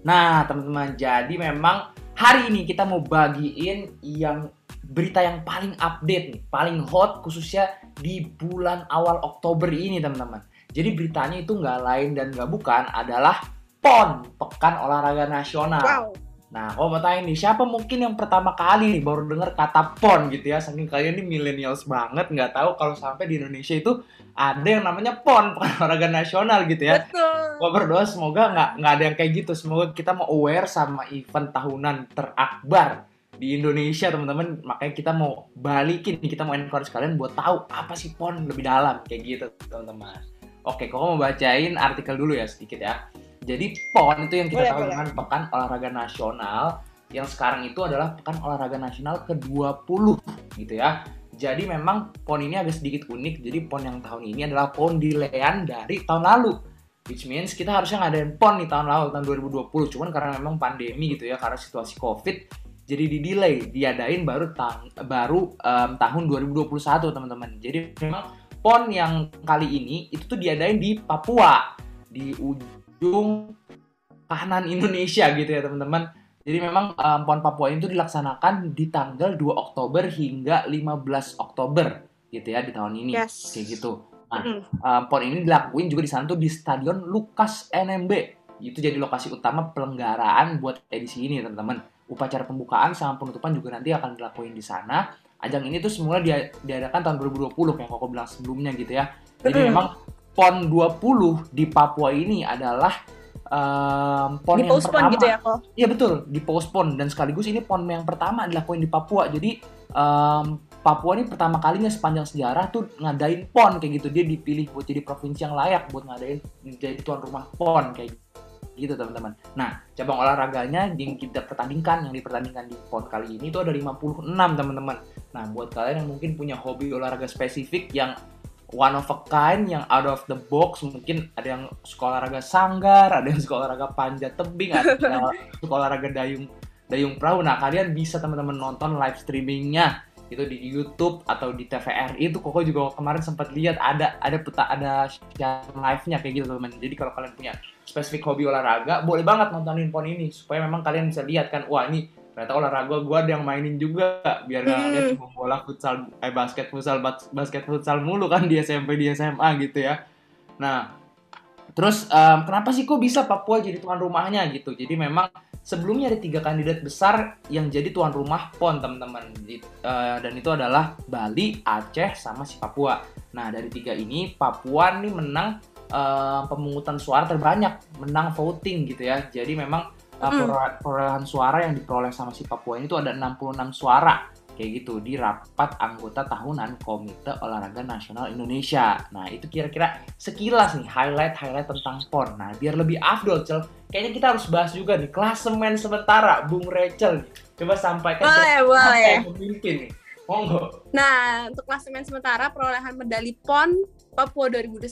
Nah, teman-teman, jadi memang hari ini kita mau bagiin yang berita yang paling update nih, paling hot khususnya di bulan awal Oktober ini, teman-teman. Jadi beritanya itu nggak lain dan nggak bukan adalah PON, Pekan Olahraga Nasional. Wow. Nah, kalau mau tanya nih, siapa mungkin yang pertama kali nih baru dengar kata PON gitu ya? Saking kalian nih millennials banget, nggak tahu kalau sampai di Indonesia itu ada yang namanya PON, Pekan [laughs] Olahraga Nasional gitu ya. Betul. Gua berdoa semoga nggak nggak ada yang kayak gitu. Semoga kita mau aware sama event tahunan terakbar di Indonesia teman-teman. Makanya kita mau balikin nih, kita mau encourage kalian buat tahu apa sih PON lebih dalam kayak gitu teman-teman. Oke, kok mau bacain artikel dulu ya sedikit ya. Jadi PON itu yang kita Boleh, tahu boleh. dengan Pekan Olahraga Nasional yang sekarang itu adalah Pekan Olahraga Nasional ke-20 gitu ya. Jadi memang PON ini agak sedikit unik. Jadi PON yang tahun ini adalah PON delayan dari tahun lalu. Which means kita harusnya ngadain PON di tahun lalu tahun 2020. Cuman karena memang pandemi gitu ya, karena situasi Covid jadi di delay, diadain baru tang baru em, tahun 2021 teman-teman. Jadi memang PON yang kali ini itu tuh diadain di Papua di ujung kanan Indonesia gitu ya teman-teman. Jadi memang em, PON Papua itu dilaksanakan di tanggal 2 Oktober hingga 15 Oktober gitu ya di tahun ini. Yes. Kayak gitu. Nah, Mm. um, PON ini dilakuin juga di sana tuh di Stadion Lukas NMB. Itu jadi lokasi utama pelenggaraan buat edisi ini, teman-teman. Upacara pembukaan sama penutupan juga nanti akan dilakuin di sana. Ajang ini tuh semula dia, diadakan tahun 2020 kayak Koko bilang sebelumnya gitu ya. Jadi memang PON 20 di Papua ini adalah um, PON Di yang pertama. gitu ya kok. Iya betul, di postpone dan sekaligus ini PON yang pertama dilakuin di Papua. Jadi em, Papua ini pertama kalinya sepanjang sejarah tuh ngadain PON kayak gitu. Dia dipilih buat jadi provinsi yang layak buat ngadain jadi tuan rumah PON kayak gitu teman-teman. Nah, cabang olahraganya yang kita pertandingkan, yang dipertandingkan di PON kali ini itu ada 56 teman-teman. Nah, buat kalian yang mungkin punya hobi olahraga spesifik yang one of a kind, yang out of the box, mungkin ada yang suka olahraga sanggar, ada yang suka olahraga panjat tebing, ada yang suka olahraga dayung dayung perahu. Nah, kalian bisa teman-teman nonton live streamingnya itu di YouTube atau di TVRI itu Koko juga kemarin sempat lihat ada ada peta ada siaran live-nya kayak gitu teman. Jadi kalau kalian punya spesifik hobi olahraga, boleh banget nontonin pon ini supaya memang kalian bisa lihat kan, wah ini ternyata olahraga gue ada yang mainin juga biar nggak Hmm. cuma bola futsal eh basket futsal bas- basket futsal mulu kan di SMP di SMA gitu ya. Nah, terus em, kenapa sih kok bisa Papua jadi tuan rumahnya gitu? Jadi memang sebelumnya ada tiga kandidat besar yang jadi tuan rumah PON teman-teman dan itu adalah Bali, Aceh, sama si Papua. Nah dari tiga ini Papua nih menang eh, pemungutan suara terbanyak, menang voting gitu ya. Jadi memang Mm. perole- perolehan suara yang diperoleh sama si Papua ini tuh ada 66 suara kayak gitu di rapat anggota tahunan Komite Olahraga Nasional Indonesia. Nah itu kira-kira sekilas nih highlight-highlight tentang PON. Nah biar lebih afdol, Cel, kayaknya kita harus bahas juga nih klasemen sementara Bung Rachel. Coba sampaikan Boleh, siapa boleh. yang memimpin nih. Monggo. Nah, untuk klasemen sementara perolehan medali PON Papua 2021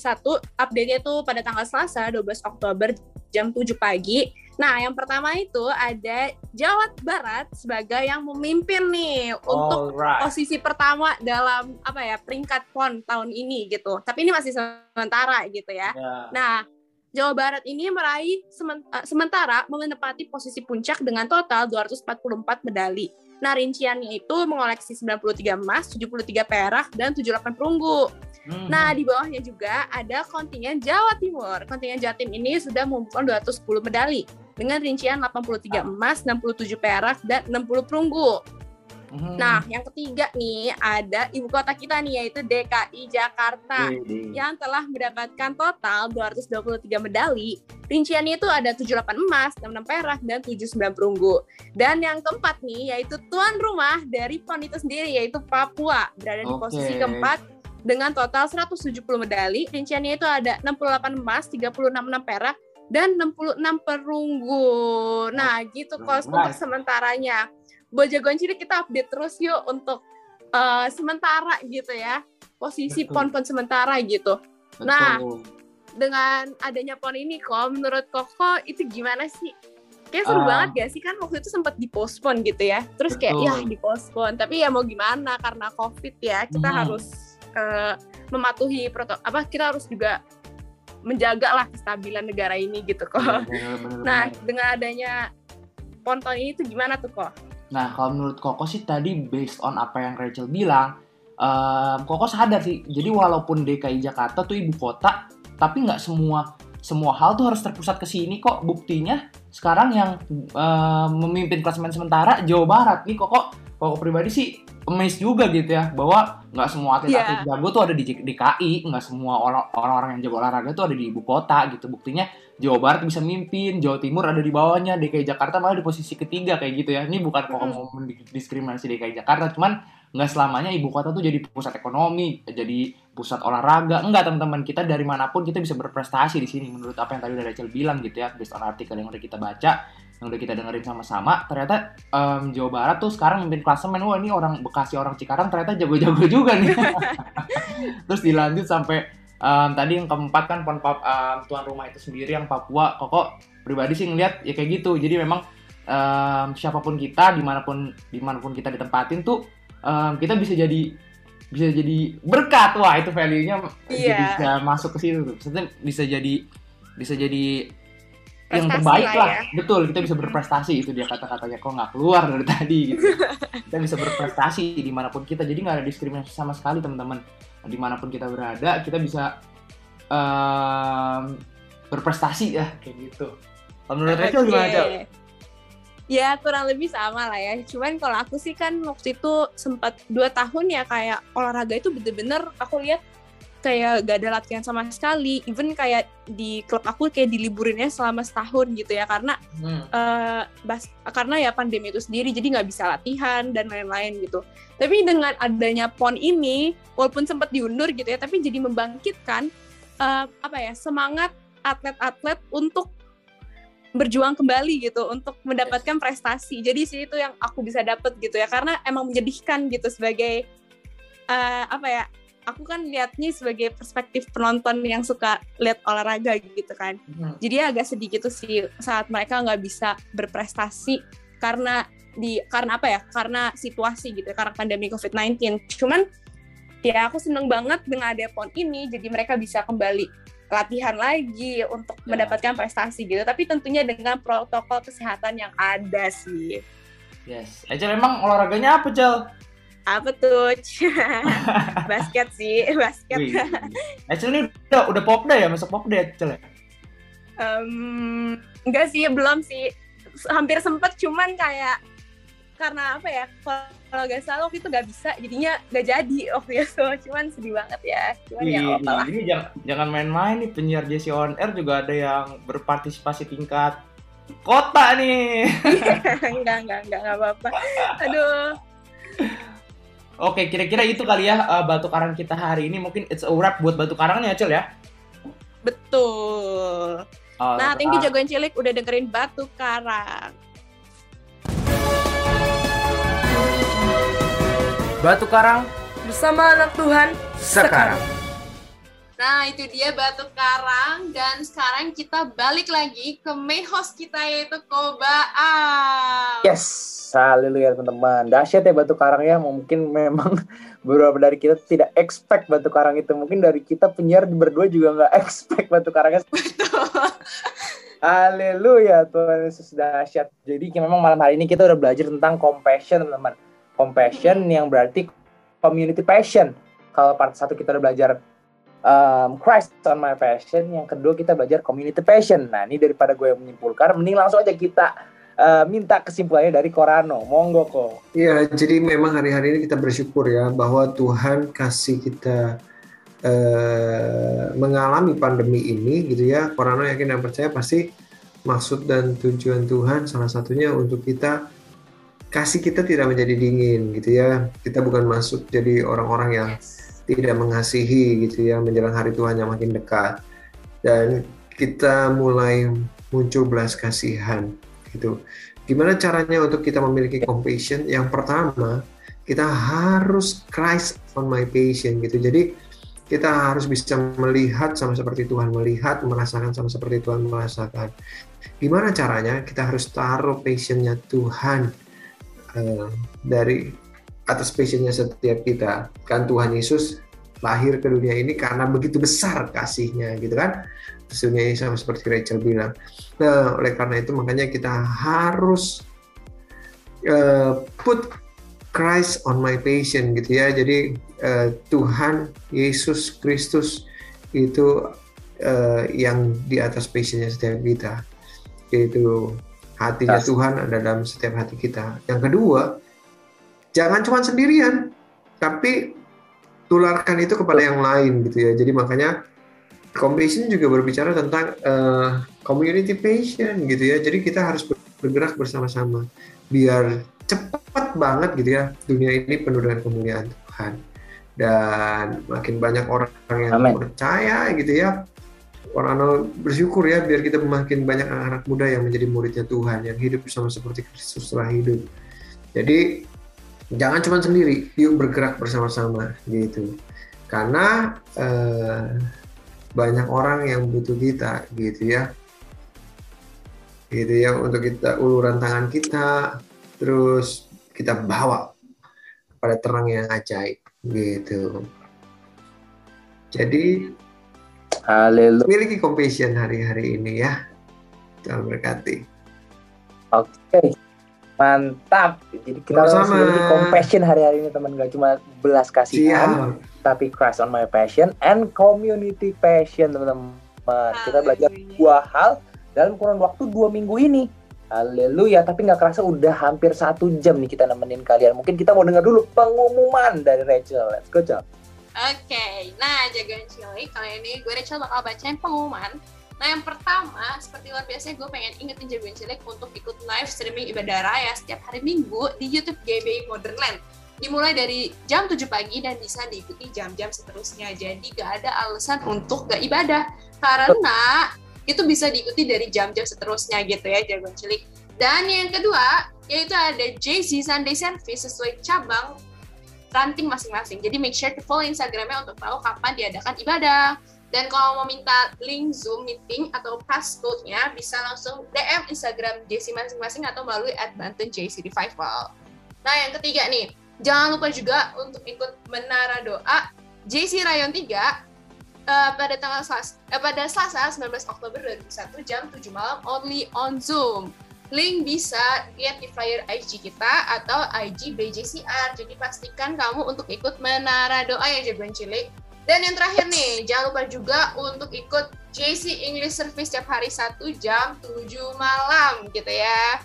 update-nya itu pada tanggal Selasa 12 Oktober jam 7 pagi. Nah, yang pertama itu ada Jawa Barat sebagai yang memimpin nih untuk Alright. posisi pertama dalam apa ya peringkat PON tahun ini gitu. Tapi ini masih sementara gitu ya. Ya. Nah, Jawa Barat ini meraih eh, sementara menempati posisi puncak dengan total 244 medali. Nah, rinciannya itu mengoleksi 93 emas, 73 perak, dan 78 perunggu. Hmm. Nah, di bawahnya juga ada kontingen Jawa Timur. Kontingen Jatim ini sudah mengumpulkan 210 medali dengan rincian 83 emas, 67 perak, dan 60 perunggu. Hmm. Nah, yang ketiga nih ada ibu kota kita nih yaitu DKI Jakarta Wih, yang telah mendapatkan total 223 medali. Rinciannya itu ada 78 emas, 66 perak, dan 79 perunggu. Dan yang keempat nih, yaitu tuan rumah dari PON itu sendiri, yaitu Papua. Berada di Oke. posisi keempat dengan total 170 medali. Rinciannya itu ada 68 emas, 36 perak, dan 66 perunggu. Nah, gitu kos untuk Alright. Sementaranya. Bojagoan Cilik kita update terus yuk untuk eh, sementara gitu ya. Posisi pon-pon sementara gitu nah, betul. dengan adanya pon ini kok menurut Koko itu gimana sih? Kayak seru Ah. banget gak sih kan waktu itu sempat dipospon gitu ya. Terus kayak Betul. ya dipospon, tapi ya mau gimana karena Covid ya, kita Hmm. harus eh, mematuhi protokol apa kita harus juga menjaga lah kestabilan negara ini gitu kok. Bener, bener, Nah, bener. dengan adanya pon tahun ini tuh gimana tuh kok? Nah, kalau menurut Koko sih tadi based on apa yang Rachel bilang, em, Koko sadar sih. Jadi walaupun DKI Jakarta tuh ibu kota, tapi nggak semua semua hal tuh harus terpusat ke sini kok. Buktinya sekarang yang em, memimpin klasemen sementara Jawa Barat nih Koko. Koko pribadi sih amazed juga gitu ya bahwa nggak semua atlet-atlet jago tuh ada di DKI, nggak semua orang- orang-orang yang jago olahraga tuh ada di ibu kota gitu. Buktinya Jawa Barat bisa mimpin, Jawa Timur ada di bawahnya, DKI Jakarta malah di posisi ketiga kayak gitu ya. Ini bukan kok mau mendiskriminasi DKI Jakarta, cuman nggak selamanya ibu kota tuh jadi pusat ekonomi, jadi pusat olahraga enggak teman-teman kita dari mana pun kita bisa berprestasi di sini menurut apa yang tadi udah Rachel bilang gitu ya based on artikel yang udah kita baca yang udah kita dengerin sama-sama ternyata em, Jawa Barat tuh sekarang mimpin klasemen. Wah ini orang Bekasi orang Cikarang ternyata jago-jago [laughs] juga nih. [laughs] Terus dilanjut sampai em, tadi yang keempat kan pon Pap- em, tuan rumah itu sendiri yang Papua. Kok pribadi sih ngeliat ya kayak gitu. Jadi memang em, siapa pun kita di mana pun di mana pun kita ditempatin tuh em, kita bisa jadi bisa jadi berkat. Wah itu value-nya jadi Iya. bisa masuk ke situ tuh. Maksudnya bisa jadi bisa jadi yang terbaik lah lah, ya. betul kita bisa berprestasi itu dia kata-katanya. Kok nggak keluar dari tadi gitu. [laughs] Kita bisa berprestasi di mana pun kita. Jadi nggak ada diskriminasi sama sekali teman-teman. Di mana pun kita berada kita bisa em, berprestasi ya kayak gitu. Kalau menurut Rachel gimana? Ya kurang lebih sama lah ya. Cuman kalau aku sih kan waktu itu sempat dua tahun ya kayak olahraga itu bener-bener aku lihat kayak gak ada latihan sama sekali. Even kayak di klub aku kayak diliburinnya selama setahun gitu ya karena Hmm. eh, bas karena ya pandemi itu sendiri jadi nggak bisa latihan dan lain-lain gitu. Tapi dengan adanya pon ini walaupun sempat diundur gitu ya, tapi jadi membangkitkan eh, apa ya semangat atlet-atlet untuk berjuang kembali gitu untuk mendapatkan prestasi. Jadi sih itu yang aku bisa dapet gitu ya karena emang menyedihkan gitu sebagai eh, apa ya? Aku kan lihatnya sebagai perspektif penonton yang suka lihat olahraga gitu kan Hmm. jadi agak sedih gitu sih saat mereka nggak bisa berprestasi karena di karena apa ya karena situasi gitu karena pandemi COVID-19 cuman ya aku seneng banget dengan ada pon ini jadi mereka bisa kembali latihan lagi untuk Ya. mendapatkan prestasi gitu tapi tentunya dengan protokol kesehatan yang ada sih yes Rachel emang olahraganya apa Cel? Apa tuh? [laughs] Basket sih basket. Wih, ini udah udah popda ya masuk popda ya Cel ya? Em, enggak sih belum sih. Hampir sempet cuman kayak karena apa ya kalau nggak salah waktu itu nggak bisa jadinya nggak jadi waktu itu. Cuman sedih banget ya cuman ya apa lah. ini jangan, jangan main-main nih penyiar JC On Air juga ada yang berpartisipasi tingkat kota nih. [laughs] enggak enggak enggak enggak apa-apa. [laughs] Aduh Oke, kira-kira itu kali ya uh, batu karang kita hari ini. Mungkin it's a wrap buat batu karangnya, Cel ya. betul Oh, nah thank you ah, jagoan cilik udah dengerin batu karang Batu karang Bersama anak Tuhan sekarang. Nah, itu dia Batu Karang. Dan sekarang kita balik lagi ke main host kita yaitu Koba Am. Yes, haleluya teman-teman. Dahsyat ya batu karang ya. Mungkin memang [laughs] beberapa dari kita tidak expect batu karang itu. Mungkin dari kita penyiar berdua juga nggak [laughs] expect batu karangnya. Haleluya Tuhan Yesus dahsyat. Jadi memang malam hari ini kita udah belajar tentang compassion teman-teman. Compassion yang berarti community passion. Kalau part satu kita udah belajar um, Christ on my passion, yang kedua kita belajar community passion. Nah ini daripada gue yang menyimpulkan, mending langsung aja kita uh, minta kesimpulannya dari Korano. Monggo kok. Iya, jadi memang hari-hari ini kita bersyukur ya bahwa Tuhan kasih kita eh, mengalami pandemi ini gitu ya. Korano yakin dan percaya pasti maksud dan tujuan Tuhan salah satunya untuk kita kasih kita tidak menjadi dingin gitu ya. Kita bukan masuk jadi orang-orang yang tidak mengasihi gitu ya menjelang hari Tuhan yang makin dekat dan kita mulai muncul belas kasihan gitu. Gimana caranya untuk kita memiliki compassion? Yang pertama, kita harus Christ on my patient gitu. Jadi kita harus bisa melihat sama seperti Tuhan melihat, merasakan sama seperti Tuhan merasakan. Gimana caranya? Kita harus taruh passionnya Tuhan eh, dari atas passionnya setiap kita. Kan Tuhan Yesus lahir ke dunia ini karena begitu besar kasihnya gitu kan. Dunia ini sama seperti Rachel bilang. Nah, oleh karena itu makanya kita harus eh, put Christ on my patient gitu ya. Jadi eh, Tuhan Yesus Kristus itu eh, yang di atas passionnya setiap kita. Itu hatinya. Tuhan ada dalam setiap hati kita. Yang kedua, jangan cuma sendirian, tapi tularkan itu kepada yang lain gitu ya. Jadi makanya compassion juga berbicara tentang eh, community passion gitu ya. Jadi kita harus ber- bergerak bersama-sama biar cepat banget gitu ya dunia ini penuh dengan kemuliaan Tuhan. dan makin banyak orang yang Amin. percaya gitu ya. Korano bersyukur ya biar kita makin banyak anak-anak muda yang menjadi muridnya Tuhan yang hidup sama seperti Kristus telah hidup. Jadi jangan cuma sendiri, yuk bergerak bersama-sama gitu. Karena eh, banyak orang yang butuh kita gitu ya gitu ya untuk kita uluran tangan kita terus kita bawa pada terang yang ajaib gitu jadi Haleluya. miliki compassion hari-hari ini ya Tuhan berkati Oke. Mantap. Jadi kita harus memiliki compassion hari-hari ini teman gak cuma belas kasihan, siap tapi Christ on my passion and community passion teman-teman. Kita belajar dua hal dalam kurun waktu dua minggu ini. Haleluya, tapi nggak kerasa udah hampir satu jam nih kita nemenin kalian. Mungkin kita mau dengar dulu pengumuman dari Rachel. Let's go, Cel. Oke, nah jagoan cilik kali ini gue Rachel bakal bacain pengumuman. Nah yang pertama, seperti luar biasa gue pengen ingetin jagoan cilik untuk ikut live streaming ibadah raya setiap hari Minggu di YouTube GBI Modern Land. Dimulai dari jam 7 pagi dan bisa diikuti jam-jam seterusnya. Jadi gak ada alasan untuk gak ibadah. Karena itu bisa diikuti dari jam-jam seterusnya gitu ya jagoan cilik. Dan yang kedua, yaitu ada JC Sunday Service sesuai cabang ranting masing-masing. Jadi make sure to follow Instagramnya untuk tahu kapan diadakan ibadah. Dan kalau mau minta link Zoom meeting atau passcode-nya, bisa langsung DM Instagram JC masing-masing atau melalui at Banten JC Revival. Nah, yang ketiga nih, jangan lupa juga untuk ikut Menara Doa JC Rayon 3 eh, pada tanggal Selasa, eh, pada Selasa 19 Oktober 2001 jam 7 malam only on Zoom. Link bisa lihat di flyer IG kita atau IG BJCR. Jadi pastikan kamu untuk ikut Menara Doa ya jagoan cilik. Dan yang terakhir nih, jangan lupa juga untuk ikut JC English Service setiap hari 1 jam 7 malam gitu ya.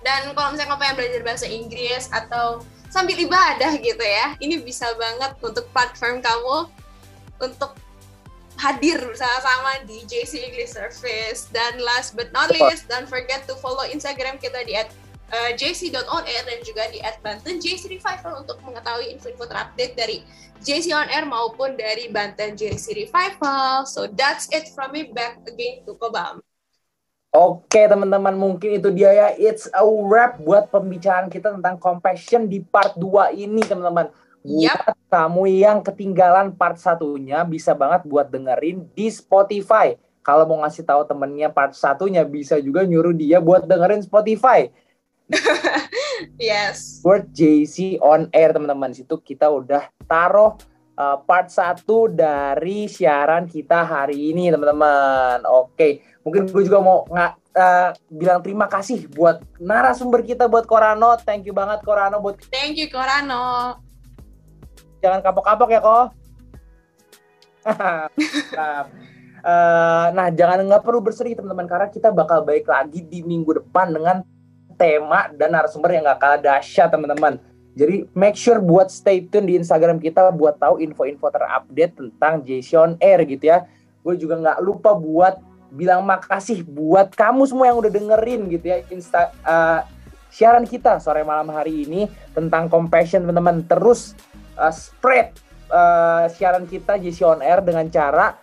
Dan kalau misalnya kamu pengen belajar bahasa Inggris atau sambil ibadah gitu ya, ini bisa banget untuk platform kamu untuk hadir bersama-sama di JC English Service. Dan last but not least, don't forget to follow Instagram kita di uh, jc.onair dan juga di at Banten. JC Revival untuk mengetahui info-info terupdate dari JC On Air maupun dari Banten JC Revival. So that's it from me. Back again to Kobam. Oke teman-teman mungkin itu dia ya. It's a wrap buat pembicaraan kita tentang compassion di part 2 ini teman-teman. Buat kamu yang ketinggalan part satunya bisa banget buat dengerin di Spotify. Kalau mau ngasih tahu temennya part satunya bisa juga nyuruh dia buat dengerin Spotify [laughs] Yes. Word JC on air teman-teman. Di situ kita udah taruh uh, part 1 dari siaran kita hari ini teman-teman. Oke mungkin gue juga mau nggak uh, bilang terima kasih buat narasumber kita buat Korano. Thank you banget Korano buat Thank you Korano. jangan kapok-kapok ya kok [laughs] nah, eh, nah jangan nggak perlu bersedih teman-teman karena kita bakal baik lagi di minggu depan dengan tema dan narasumber yang nggak kalah dahsyat teman-teman. Jadi make sure buat stay tune di Instagram kita buat tahu info-info terupdate tentang Jason Air gitu ya. Gue juga nggak lupa buat bilang makasih buat kamu semua yang udah dengerin gitu ya Insta eh, siaran kita sore malam hari ini tentang compassion teman-teman. Terus uh, spread uh, siaran kita JC on air dengan cara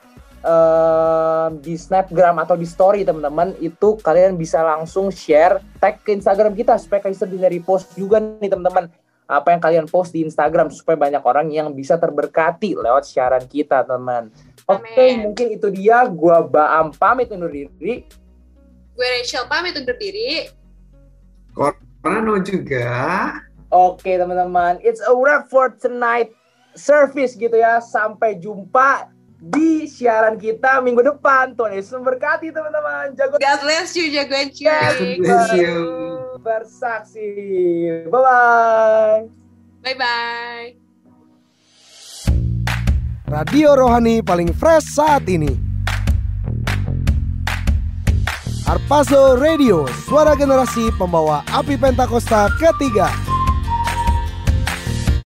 uh, di snapgram atau di story teman-teman itu kalian bisa langsung share tag ke Instagram kita supaya kita bisa repost juga nih teman-teman apa yang kalian post di Instagram supaya banyak orang yang bisa terberkati lewat siaran kita teman. Oke Amin. mungkin itu dia gua Baam pamit undur diri. Gue Rachel pamit undur diri. Korano juga Oke teman-teman, it's a wrap for tonight service gitu ya. Sampai jumpa di siaran kita minggu depan. Tuhan Yesus memberkati teman-teman. Jago God bless you, jagoan God cilik. bless you. bersaksi. Bye-bye. Bye-bye. Radio Rohani paling fresh saat ini. Harpazo Radio, suara generasi pembawa api Pentakosta ketiga.